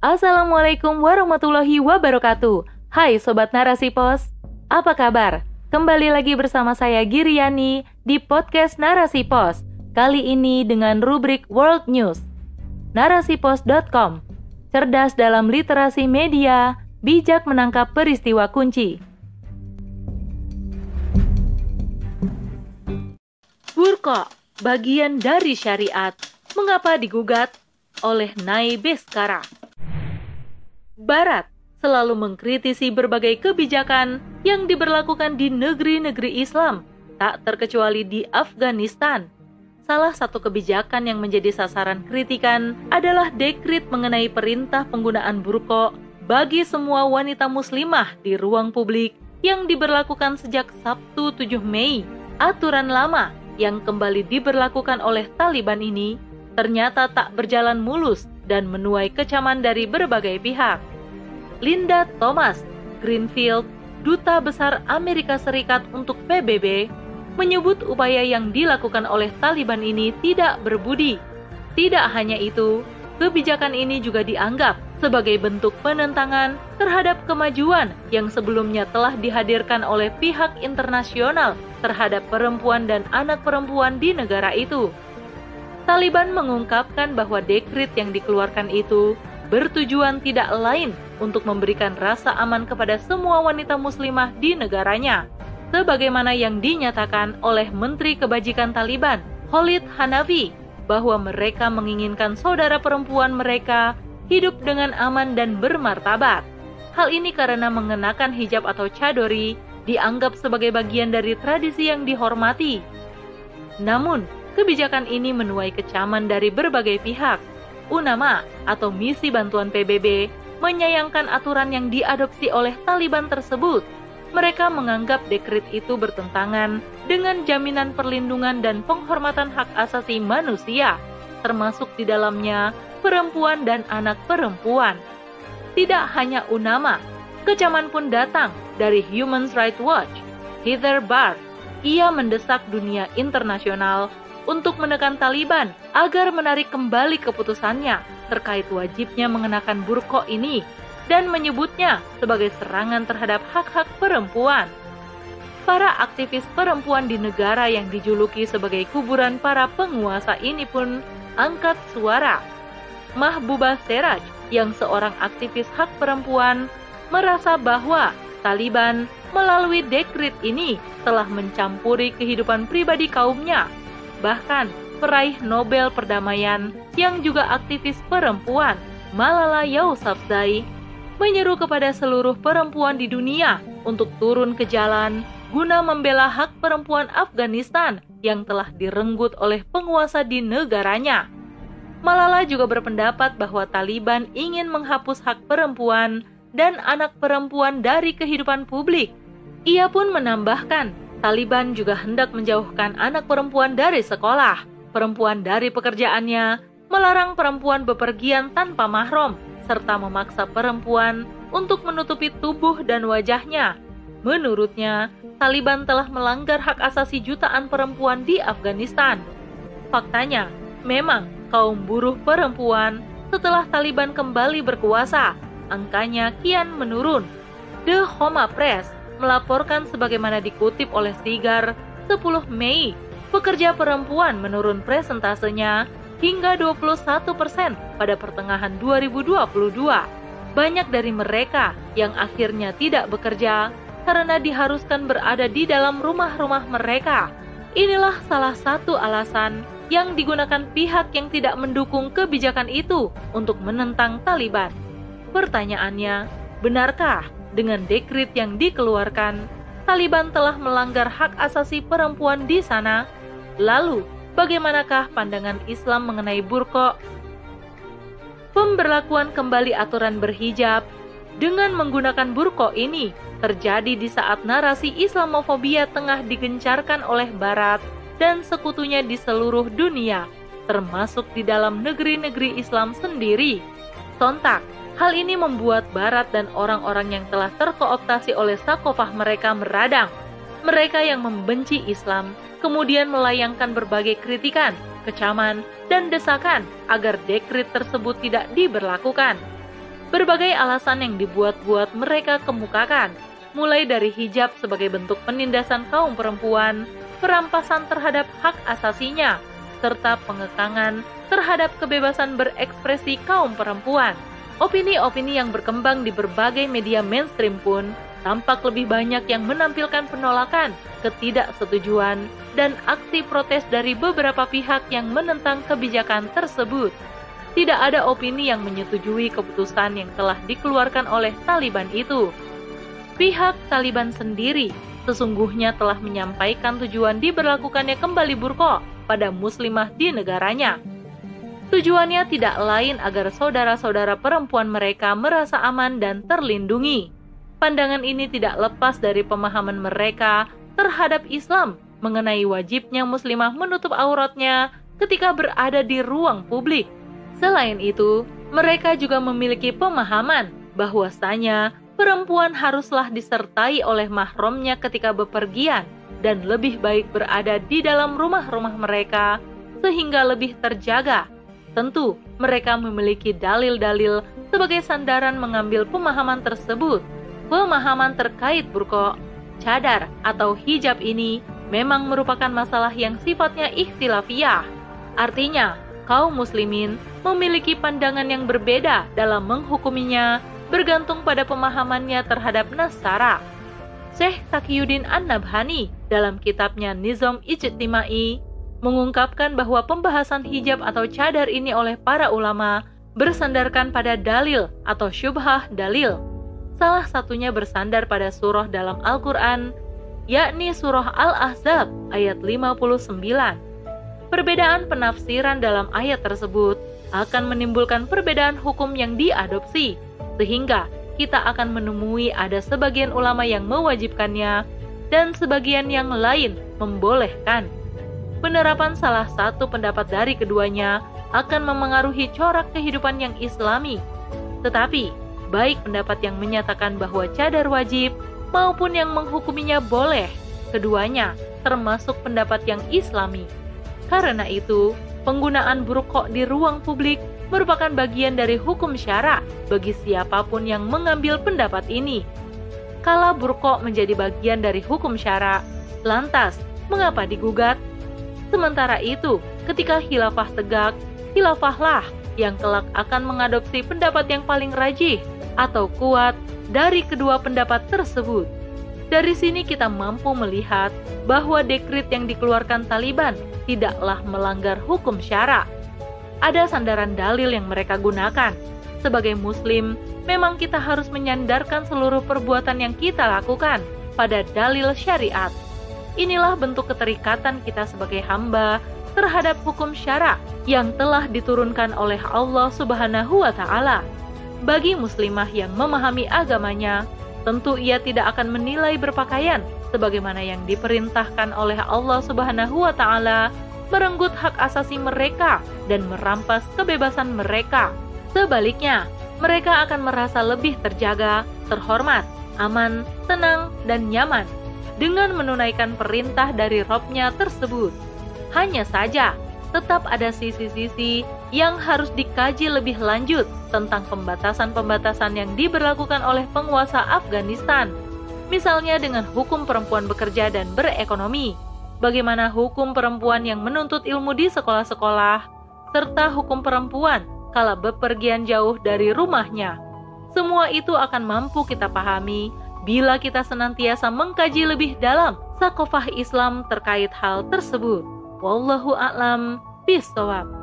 Assalamualaikum warahmatullahi wabarakatuh. Hai Sobat Narasi Pos, apa kabar? Kembali lagi bersama saya Giriani di podcast Narasi Pos. Kali ini dengan rubrik World News. Narasipos.com Cerdas dalam literasi media, bijak menangkap peristiwa kunci. Burqa, bagian dari syariat, mengapa digugat oleh Nai Beskara? Barat selalu mengkritisi berbagai kebijakan yang diberlakukan di negeri-negeri Islam, tak terkecuali di Afghanistan. Salah satu kebijakan yang menjadi sasaran kritikan adalah dekrit mengenai perintah penggunaan burqa bagi semua wanita muslimah di ruang publik yang diberlakukan sejak Sabtu 7 Mei. Aturan lama yang kembali diberlakukan oleh Taliban ini ternyata tak berjalan mulus dan menuai kecaman dari berbagai pihak. Linda Thomas Greenfield, Duta Besar Amerika Serikat untuk PBB, menyebut upaya yang dilakukan oleh Taliban ini tidak berbudi. Tidak hanya itu, kebijakan ini juga dianggap sebagai bentuk penentangan terhadap kemajuan yang sebelumnya telah dihadirkan oleh pihak internasional terhadap perempuan dan anak perempuan di negara itu. Taliban mengungkapkan bahwa dekrit yang dikeluarkan itu bertujuan tidak lain untuk memberikan rasa aman kepada semua wanita muslimah di negaranya, sebagaimana yang dinyatakan oleh Menteri Kebajikan Taliban, Khalid Hanafi, bahwa mereka menginginkan saudara perempuan mereka hidup dengan aman dan bermartabat. Hal ini karena mengenakan hijab atau cadori dianggap sebagai bagian dari tradisi yang dihormati. Namun, kebijakan ini menuai kecaman dari berbagai pihak, UNAMA atau Misi Bantuan PBB menyayangkan aturan yang diadopsi oleh Taliban tersebut. Mereka menganggap dekrit itu bertentangan dengan jaminan perlindungan dan penghormatan hak asasi manusia, termasuk di dalamnya perempuan dan anak perempuan. Tidak hanya UNAMA, kecaman pun datang dari Human Rights Watch. Heather Barr, ia mendesak dunia internasional untuk menekan Taliban agar menarik kembali keputusannya terkait wajibnya mengenakan burqa ini dan menyebutnya sebagai serangan terhadap hak-hak perempuan. Para aktivis perempuan di negara yang dijuluki sebagai kuburan para penguasa ini pun angkat suara. Mahbubah Seraj yang seorang aktivis hak perempuan merasa bahwa Taliban melalui dekrit ini telah mencampuri kehidupan pribadi kaumnya Bahkan, peraih Nobel Perdamaian yang juga aktivis perempuan, Malala Yousafzai, menyeru kepada seluruh perempuan di dunia untuk turun ke jalan guna membela hak perempuan Afghanistan yang telah direnggut oleh penguasa di negaranya. Malala juga berpendapat bahwa Taliban ingin menghapus hak perempuan dan anak perempuan dari kehidupan publik. Ia pun menambahkan Taliban juga hendak menjauhkan anak perempuan dari sekolah, perempuan dari pekerjaannya, melarang perempuan bepergian tanpa mahram, serta memaksa perempuan untuk menutupi tubuh dan wajahnya. Menurutnya, Taliban telah melanggar hak asasi jutaan perempuan di Afghanistan. Faktanya, memang kaum buruh perempuan setelah Taliban kembali berkuasa, angkanya kian menurun. The Homa Press melaporkan sebagaimana dikutip oleh Sigar 10 Mei, pekerja perempuan menurun presentasenya hingga 21 persen pada pertengahan 2022. Banyak dari mereka yang akhirnya tidak bekerja karena diharuskan berada di dalam rumah-rumah mereka. Inilah salah satu alasan yang digunakan pihak yang tidak mendukung kebijakan itu untuk menentang Taliban. Pertanyaannya, benarkah dengan dekrit yang dikeluarkan, Taliban telah melanggar hak asasi perempuan di sana. Lalu, bagaimanakah pandangan Islam mengenai burqa? Pemberlakuan kembali aturan berhijab dengan menggunakan burqa ini terjadi di saat narasi Islamofobia tengah digencarkan oleh Barat dan sekutunya di seluruh dunia, termasuk di dalam negeri-negeri Islam sendiri. Sontak, Hal ini membuat Barat dan orang-orang yang telah terkooptasi oleh sakofah mereka meradang. Mereka yang membenci Islam kemudian melayangkan berbagai kritikan, kecaman, dan desakan agar dekrit tersebut tidak diberlakukan. Berbagai alasan yang dibuat-buat mereka kemukakan, mulai dari hijab sebagai bentuk penindasan kaum perempuan, perampasan terhadap hak asasinya, serta pengekangan terhadap kebebasan berekspresi kaum perempuan. Opini-opini yang berkembang di berbagai media mainstream pun tampak lebih banyak yang menampilkan penolakan, ketidaksetujuan, dan aksi protes dari beberapa pihak yang menentang kebijakan tersebut. Tidak ada opini yang menyetujui keputusan yang telah dikeluarkan oleh Taliban itu. Pihak Taliban sendiri sesungguhnya telah menyampaikan tujuan diberlakukannya kembali burko pada muslimah di negaranya. Tujuannya tidak lain agar saudara-saudara perempuan mereka merasa aman dan terlindungi. Pandangan ini tidak lepas dari pemahaman mereka terhadap Islam mengenai wajibnya muslimah menutup auratnya ketika berada di ruang publik. Selain itu, mereka juga memiliki pemahaman bahwasanya perempuan haruslah disertai oleh mahramnya ketika bepergian dan lebih baik berada di dalam rumah-rumah mereka sehingga lebih terjaga Tentu, mereka memiliki dalil-dalil sebagai sandaran mengambil pemahaman tersebut. Pemahaman terkait burko, cadar, atau hijab ini memang merupakan masalah yang sifatnya ikhtilafiyah. Artinya, kaum muslimin memiliki pandangan yang berbeda dalam menghukuminya bergantung pada pemahamannya terhadap Nasara. Syekh Taqiyuddin An-Nabhani dalam kitabnya Nizam Ijtimai mengungkapkan bahwa pembahasan hijab atau cadar ini oleh para ulama bersandarkan pada dalil atau syubhah dalil. Salah satunya bersandar pada surah dalam Al-Quran, yakni surah Al-Ahzab ayat 59. Perbedaan penafsiran dalam ayat tersebut akan menimbulkan perbedaan hukum yang diadopsi, sehingga kita akan menemui ada sebagian ulama yang mewajibkannya dan sebagian yang lain membolehkan penerapan salah satu pendapat dari keduanya akan memengaruhi corak kehidupan yang islami. Tetapi, baik pendapat yang menyatakan bahwa cadar wajib maupun yang menghukuminya boleh, keduanya termasuk pendapat yang islami. Karena itu, penggunaan burukok di ruang publik merupakan bagian dari hukum syara bagi siapa pun yang mengambil pendapat ini. Kala burukok menjadi bagian dari hukum syara, lantas mengapa digugat? Sementara itu, ketika khilafah tegak, khilafahlah yang kelak akan mengadopsi pendapat yang paling rajih atau kuat dari kedua pendapat tersebut. Dari sini kita mampu melihat bahwa dekrit yang dikeluarkan Taliban tidaklah melanggar hukum syara. Ada sandaran dalil yang mereka gunakan. Sebagai muslim, memang kita harus menyandarkan seluruh perbuatan yang kita lakukan pada dalil syariat. Inilah bentuk keterikatan kita sebagai hamba terhadap hukum syara yang telah diturunkan oleh Allah Subhanahu wa taala. Bagi muslimah yang memahami agamanya, tentu ia tidak akan menilai berpakaian sebagaimana yang diperintahkan oleh Allah Subhanahu wa taala merenggut hak asasi mereka dan merampas kebebasan mereka. Sebaliknya, mereka akan merasa lebih terjaga, terhormat, aman, tenang, dan nyaman dengan menunaikan perintah dari robnya tersebut. Hanya saja, tetap ada sisi-sisi yang harus dikaji lebih lanjut tentang pembatasan-pembatasan yang diberlakukan oleh penguasa Afghanistan. Misalnya dengan hukum perempuan bekerja dan berekonomi, bagaimana hukum perempuan yang menuntut ilmu di sekolah-sekolah, serta hukum perempuan kala bepergian jauh dari rumahnya. Semua itu akan mampu kita pahami bila kita senantiasa mengkaji lebih dalam sakofah Islam terkait hal tersebut. Wallahu a'lam bishawab.